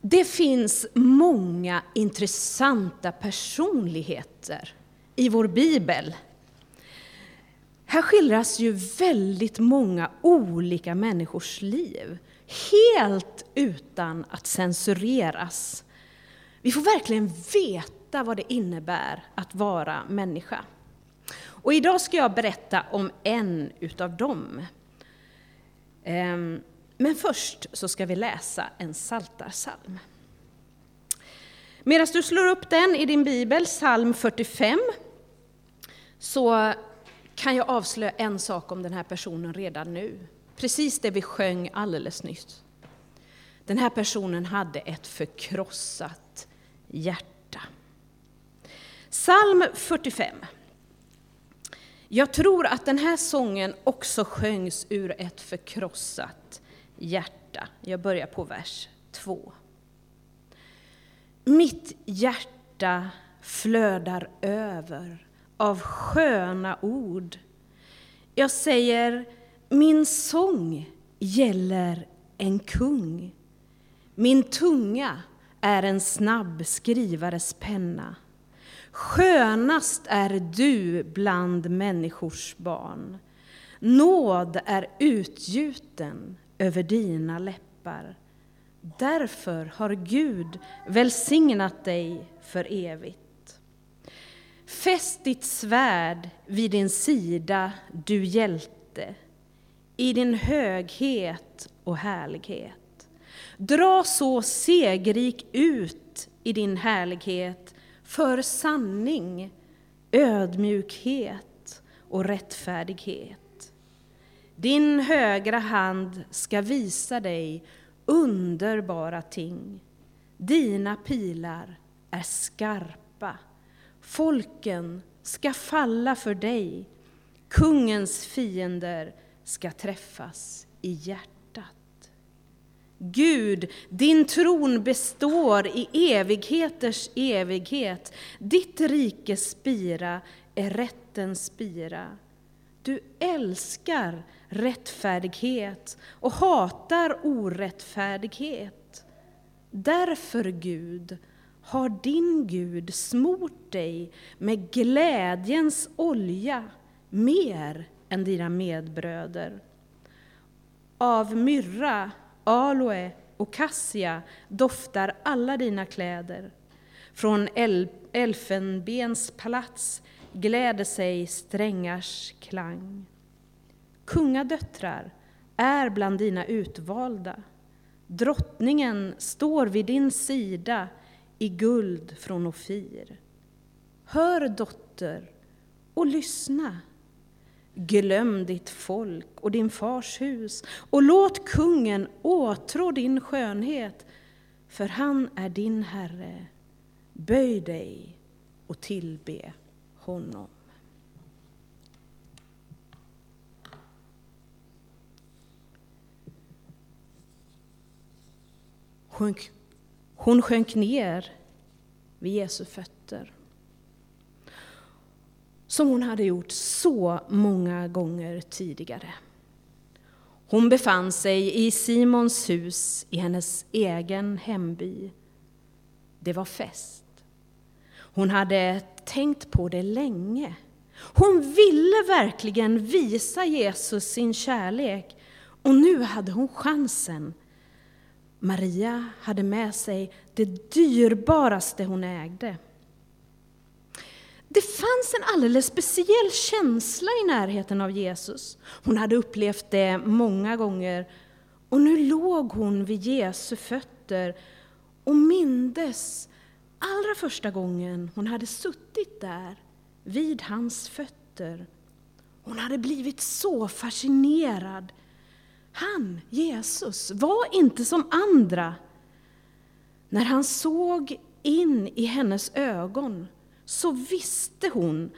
Det finns många intressanta personligheter i vår bibel. Här skildras ju väldigt många olika människors liv, helt utan att censureras. Vi får verkligen veta vad det innebär att vara människa. Och idag ska jag berätta om en utav dem. Ehm, men först så ska vi läsa en saltarsalm. Medan du slår upp den i din bibel, psalm 45, så kan jag avslöja en sak om den här personen redan nu. Precis det vi sjöng alldeles nyss. Den här personen hade ett förkrossat hjärta. Psalm 45. Jag tror att den här sången också sjöngs ur ett förkrossat hjärta. Jag börjar på vers 2. Mitt hjärta flödar över av sköna ord. Jag säger, min sång gäller en kung. Min tunga är en snabb skrivares penna. Skönast är du bland människors barn. Nåd är utgjuten över dina läppar. Därför har Gud välsignat dig för evigt. Fäst ditt svärd vid din sida, du hjälte, i din höghet och härlighet. Dra så segrik ut i din härlighet för sanning, ödmjukhet och rättfärdighet. Din högra hand ska visa dig underbara ting. Dina pilar är skarpa. Folken ska falla för dig. Kungens fiender ska träffas i hjärtat. Gud, din tron består i evigheters evighet. Ditt rikes spira är rättens spira. Du älskar rättfärdighet och hatar orättfärdighet. Därför, Gud, har din Gud smort dig med glädjens olja mer än dina medbröder. Av myrra aloe och kassia doftar alla dina kläder. Från elfenbens palats gläder sig strängars klang. Kungadöttrar är bland dina utvalda. Drottningen står vid din sida i guld från Ofir. Hör, dotter, och lyssna. Glöm ditt folk och din fars hus och låt kungen åtrå din skönhet, för han är din Herre. Böj dig och tillbe honom. Hon, hon sjönk ner vid Jesu fötter som hon hade gjort så många gånger tidigare. Hon befann sig i Simons hus i hennes egen hemby. Det var fest. Hon hade tänkt på det länge. Hon ville verkligen visa Jesus sin kärlek och nu hade hon chansen. Maria hade med sig det dyrbaraste hon ägde. Det fanns en alldeles speciell känsla i närheten av Jesus. Hon hade upplevt det många gånger och nu låg hon vid Jesu fötter och mindes allra första gången hon hade suttit där vid hans fötter. Hon hade blivit så fascinerad. Han, Jesus, var inte som andra. När han såg in i hennes ögon så visste hon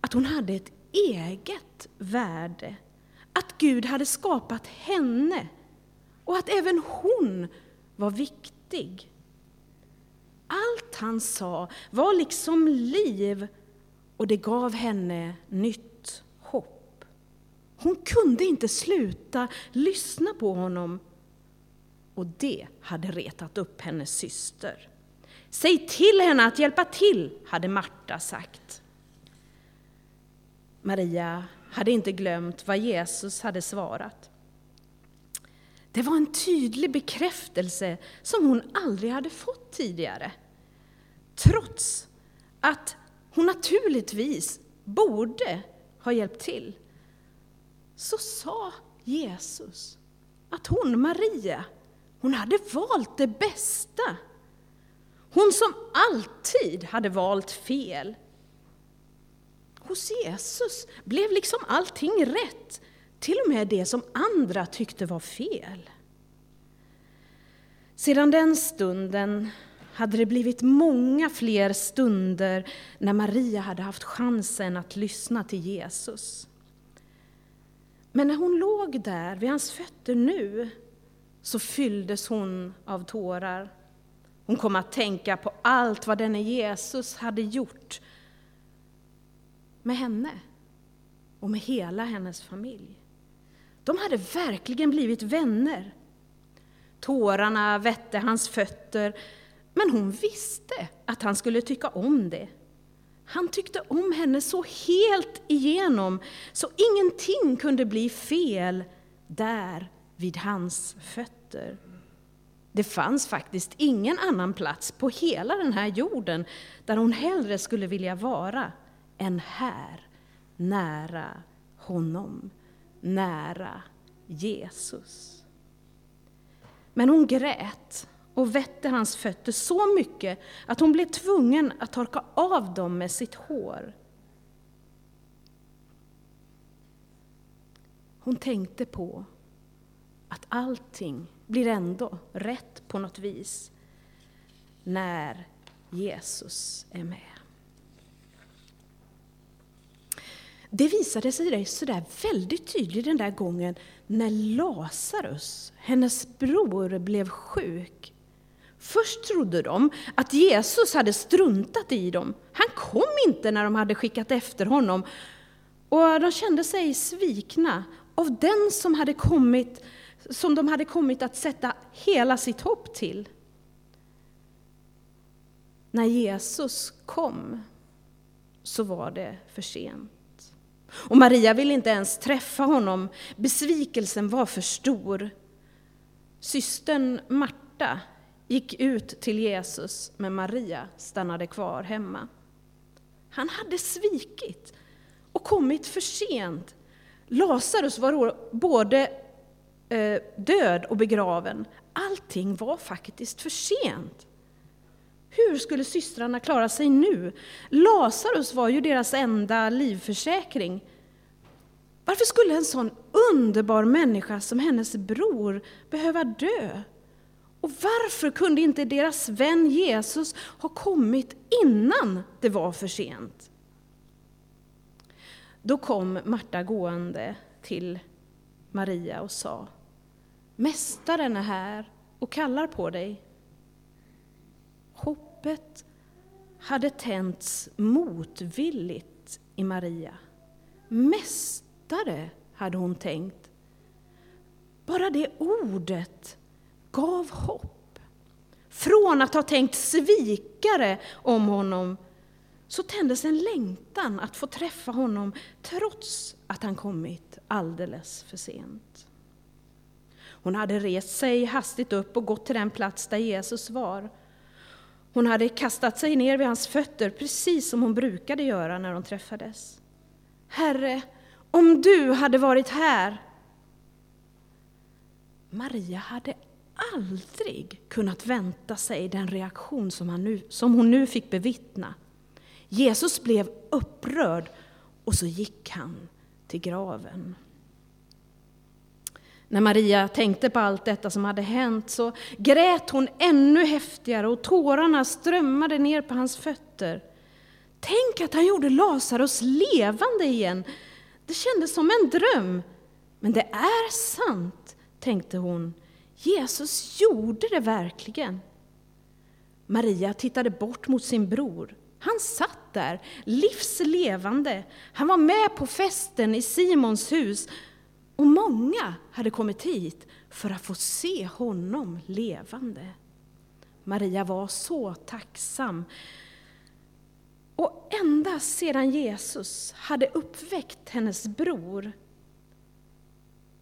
att hon hade ett eget värde. Att Gud hade skapat henne och att även hon var viktig. Allt han sa var liksom liv och det gav henne nytt. Hon kunde inte sluta lyssna på honom. och det hade retat upp hennes syster. Säg till henne att hjälpa till, hade Marta sagt. Maria hade inte glömt vad Jesus hade svarat. Det var en tydlig bekräftelse som hon aldrig hade fått tidigare. Trots att hon naturligtvis borde ha hjälpt till, så sa Jesus att hon, Maria, hon hade valt det bästa. Hon som alltid hade valt fel. Hos Jesus blev liksom allting rätt, till och med det som andra tyckte var fel. Sedan den stunden hade det blivit många fler stunder när Maria hade haft chansen att lyssna till Jesus. Men när hon låg där vid hans fötter nu så fylldes hon av tårar. Hon kom att tänka på allt vad denne Jesus hade gjort med henne och med hela hennes familj. De hade verkligen blivit vänner. Tårarna vette hans fötter, men hon visste att han skulle tycka om det. Han tyckte om henne så helt igenom, så ingenting kunde bli fel där vid hans fötter. Det fanns faktiskt ingen annan plats på hela den här jorden där hon hellre skulle vilja vara än här, nära honom, nära Jesus. Men hon grät och vette hans fötter så mycket att hon blev tvungen att torka av dem med sitt hår. Hon tänkte på att allting blir ändå rätt på något vis när Jesus är med. Det visade sig sådär väldigt tydligt den där gången när Lazarus, hennes bror, blev sjuk. Först trodde de att Jesus hade struntat i dem. Han kom inte när de hade skickat efter honom. Och de kände sig svikna av den som, hade kommit, som de hade kommit att sätta hela sitt hopp till. När Jesus kom så var det för sent. Och Maria ville inte ens träffa honom. Besvikelsen var för stor. Systern Marta gick ut till Jesus, men Maria stannade kvar hemma. Han hade svikit och kommit för sent. Lazarus var både eh, död och begraven. Allting var faktiskt för sent. Hur skulle systrarna klara sig nu? Lazarus var ju deras enda livförsäkring. Varför skulle en sån underbar människa som hennes bror behöva dö? Och varför kunde inte deras vän Jesus ha kommit innan det var för sent? Då kom Marta gående till Maria och sa Mästaren är här och kallar på dig. Hoppet hade tänts motvilligt i Maria. Mästare, hade hon tänkt. Bara det ordet gav hopp. Från att ha tänkt svikare om honom så tändes en längtan att få träffa honom trots att han kommit alldeles för sent. Hon hade rest sig hastigt upp och gått till den plats där Jesus var. Hon hade kastat sig ner vid hans fötter, precis som hon brukade göra när de träffades. Herre, om du hade varit här! Maria hade aldrig kunnat vänta sig den reaktion som, han nu, som hon nu fick bevittna. Jesus blev upprörd och så gick han till graven. När Maria tänkte på allt detta som hade hänt så grät hon ännu häftigare och tårarna strömmade ner på hans fötter. Tänk att han gjorde Lazarus levande igen! Det kändes som en dröm. Men det är sant, tänkte hon. Jesus gjorde det verkligen. Maria tittade bort mot sin bror. Han satt där, livslevande. Han var med på festen i Simons hus. Och många hade kommit hit för att få se honom levande. Maria var så tacksam. Och ända sedan Jesus hade uppväckt hennes bror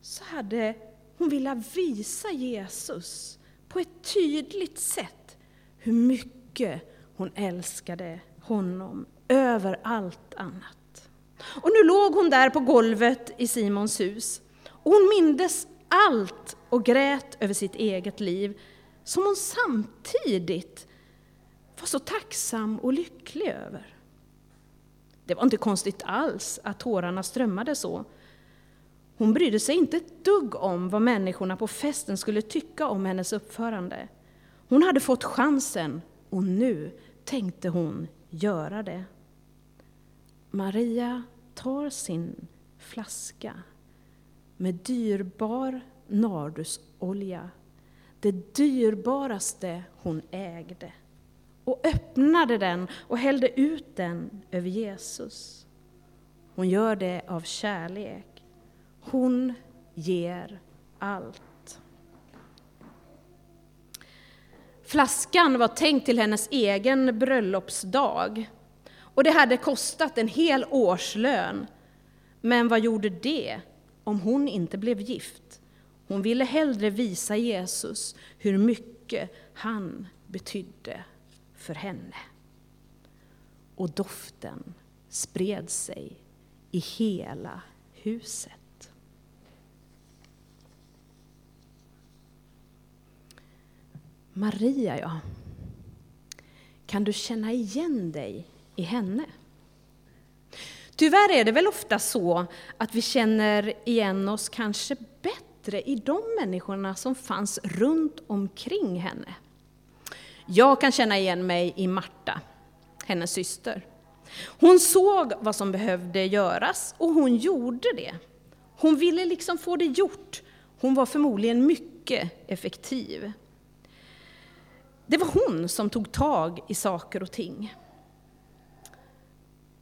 så hade hon ville visa Jesus på ett tydligt sätt hur mycket hon älskade honom över allt annat. Och nu låg hon där på golvet i Simons hus och hon mindes allt och grät över sitt eget liv som hon samtidigt var så tacksam och lycklig över. Det var inte konstigt alls att tårarna strömmade så. Hon brydde sig inte ett dugg om vad människorna på festen skulle tycka om hennes uppförande. Hon hade fått chansen och nu tänkte hon göra det. Maria tar sin flaska med dyrbar nardusolja, det dyrbaraste hon ägde, och öppnade den och hällde ut den över Jesus. Hon gör det av kärlek. Hon ger allt. Flaskan var tänkt till hennes egen bröllopsdag och det hade kostat en hel årslön. Men vad gjorde det om hon inte blev gift? Hon ville hellre visa Jesus hur mycket han betydde för henne. Och doften spred sig i hela huset. Maria, ja. Kan du känna igen dig i henne? Tyvärr är det väl ofta så att vi känner igen oss kanske bättre i de människorna som fanns runt omkring henne. Jag kan känna igen mig i Marta, hennes syster. Hon såg vad som behövde göras och hon gjorde det. Hon ville liksom få det gjort. Hon var förmodligen mycket effektiv. Det var hon som tog tag i saker och ting.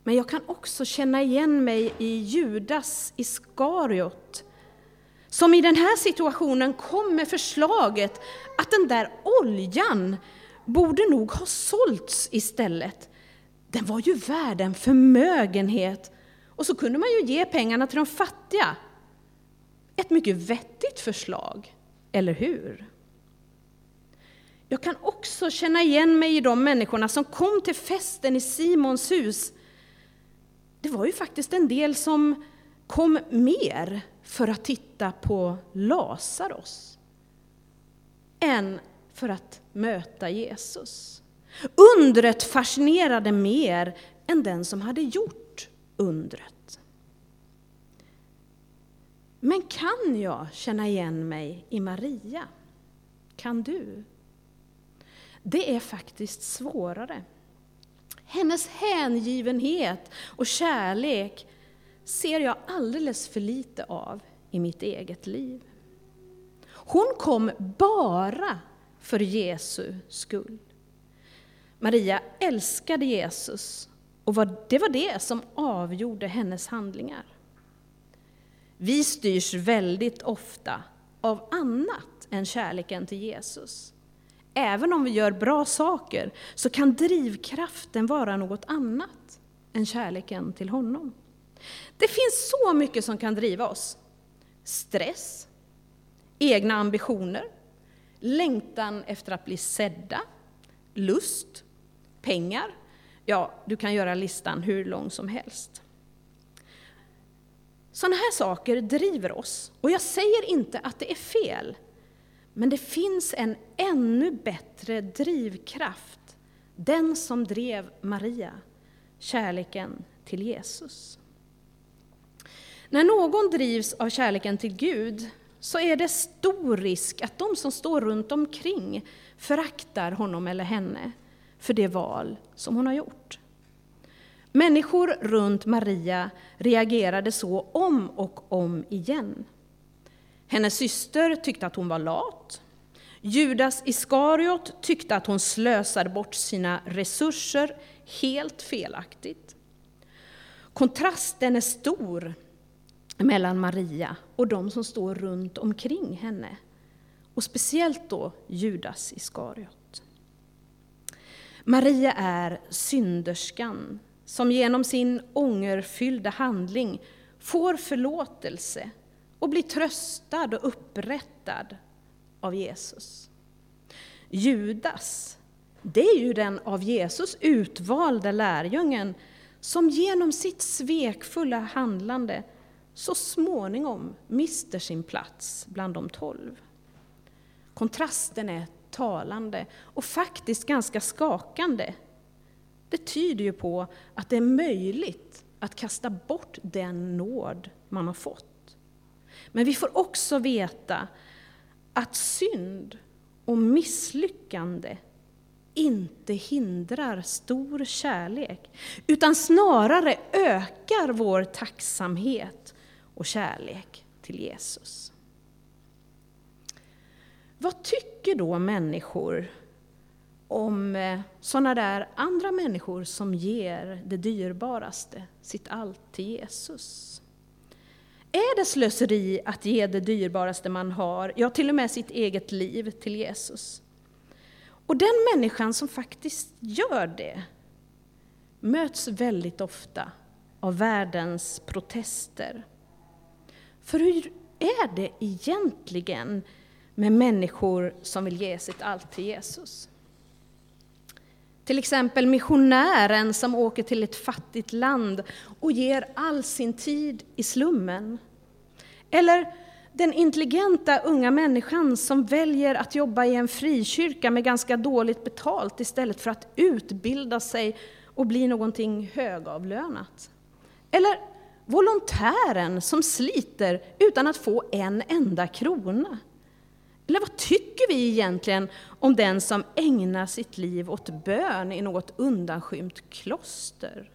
Men jag kan också känna igen mig i Judas Iskariot, som i den här situationen kom med förslaget att den där oljan borde nog ha sålts istället. Den var ju värd en förmögenhet och så kunde man ju ge pengarna till de fattiga. Ett mycket vettigt förslag, eller hur? Jag kan också känna igen mig i de människorna som kom till festen i Simons hus. Det var ju faktiskt en del som kom mer för att titta på Lazarus än för att möta Jesus. Undret fascinerade mer än den som hade gjort undret. Men kan jag känna igen mig i Maria? Kan du? Det är faktiskt svårare. Hennes hängivenhet och kärlek ser jag alldeles för lite av i mitt eget liv. Hon kom bara för Jesu skull. Maria älskade Jesus och det var det som avgjorde hennes handlingar. Vi styrs väldigt ofta av annat än kärleken till Jesus. Även om vi gör bra saker så kan drivkraften vara något annat än kärleken till honom. Det finns så mycket som kan driva oss. Stress, egna ambitioner, längtan efter att bli sedda, lust, pengar. Ja, du kan göra listan hur lång som helst. Sådana här saker driver oss, och jag säger inte att det är fel. Men det finns en ännu bättre drivkraft, den som drev Maria, kärleken till Jesus. När någon drivs av kärleken till Gud så är det stor risk att de som står runt omkring föraktar honom eller henne för det val som hon har gjort. Människor runt Maria reagerade så om och om igen. Hennes syster tyckte att hon var lat. Judas Iskariot tyckte att hon slösade bort sina resurser helt felaktigt. Kontrasten är stor mellan Maria och de som står runt omkring henne. Och speciellt då Judas Iskariot. Maria är synderskan som genom sin ångerfyllda handling får förlåtelse och blir tröstad och upprättad av Jesus. Judas, det är ju den av Jesus utvalda lärjungen som genom sitt svekfulla handlande så småningom mister sin plats bland de tolv. Kontrasten är talande och faktiskt ganska skakande. Det tyder ju på att det är möjligt att kasta bort den nåd man har fått. Men vi får också veta att synd och misslyckande inte hindrar stor kärlek, utan snarare ökar vår tacksamhet och kärlek till Jesus. Vad tycker då människor om eh, sådana där andra människor som ger det dyrbaraste, sitt allt, till Jesus? Är det slöseri att ge det dyrbaraste man har, ja till och med sitt eget liv, till Jesus? Och den människan som faktiskt gör det möts väldigt ofta av världens protester. För hur är det egentligen med människor som vill ge sitt allt till Jesus? Till exempel missionären som åker till ett fattigt land och ger all sin tid i slummen. Eller den intelligenta unga människan som väljer att jobba i en frikyrka med ganska dåligt betalt istället för att utbilda sig och bli någonting högavlönat. Eller volontären som sliter utan att få en enda krona. Eller vad tycker vi egentligen om den som ägnar sitt liv åt bön i något undanskymt kloster?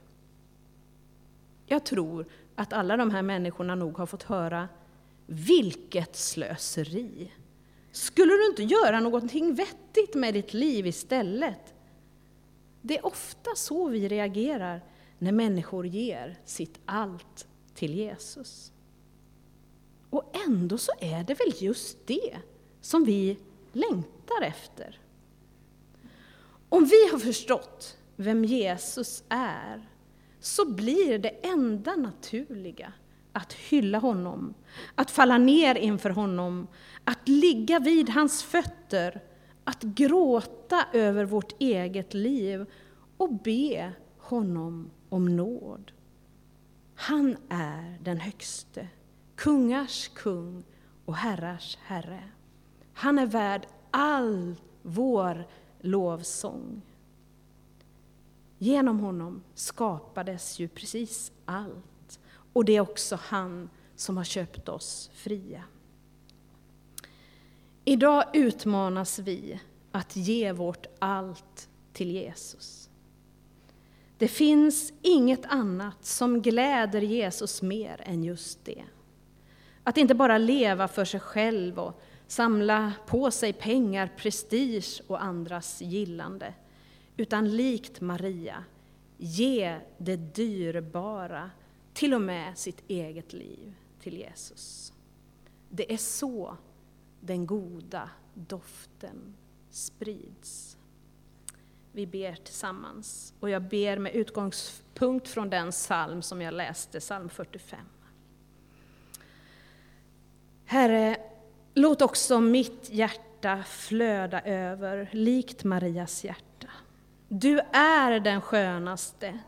Jag tror att alla de här människorna nog har fått höra vilket slöseri! Skulle du inte göra någonting vettigt med ditt liv istället? Det är ofta så vi reagerar när människor ger sitt allt till Jesus. Och ändå så är det väl just det som vi längtar efter. Om vi har förstått vem Jesus är, så blir det enda naturliga att hylla honom, att falla ner inför honom, att ligga vid hans fötter, att gråta över vårt eget liv och be honom om nåd. Han är den högste, kungars kung och herrars herre. Han är värd all vår lovsång. Genom honom skapades ju precis allt. Och det är också han som har köpt oss fria. Idag utmanas vi att ge vårt allt till Jesus. Det finns inget annat som gläder Jesus mer än just det. Att inte bara leva för sig själv och samla på sig pengar, prestige och andras gillande, utan likt Maria ge det dyrbara, till och med sitt eget liv, till Jesus. Det är så den goda doften sprids. Vi ber tillsammans, och jag ber med utgångspunkt från den psalm som jag läste, psalm 45. Herre, Låt också mitt hjärta flöda över, likt Marias hjärta. Du är den skönaste.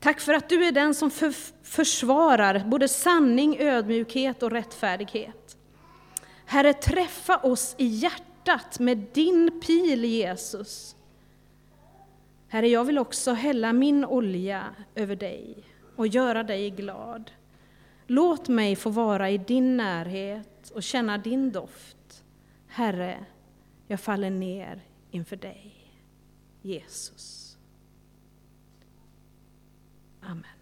Tack för att du är den som för, försvarar både sanning, ödmjukhet och rättfärdighet. Herre, träffa oss i hjärtat med din pil, Jesus. Herre, jag vill också hälla min olja över dig och göra dig glad. Låt mig få vara i din närhet och känna din doft. Herre, jag faller ner inför dig, Jesus. Amen.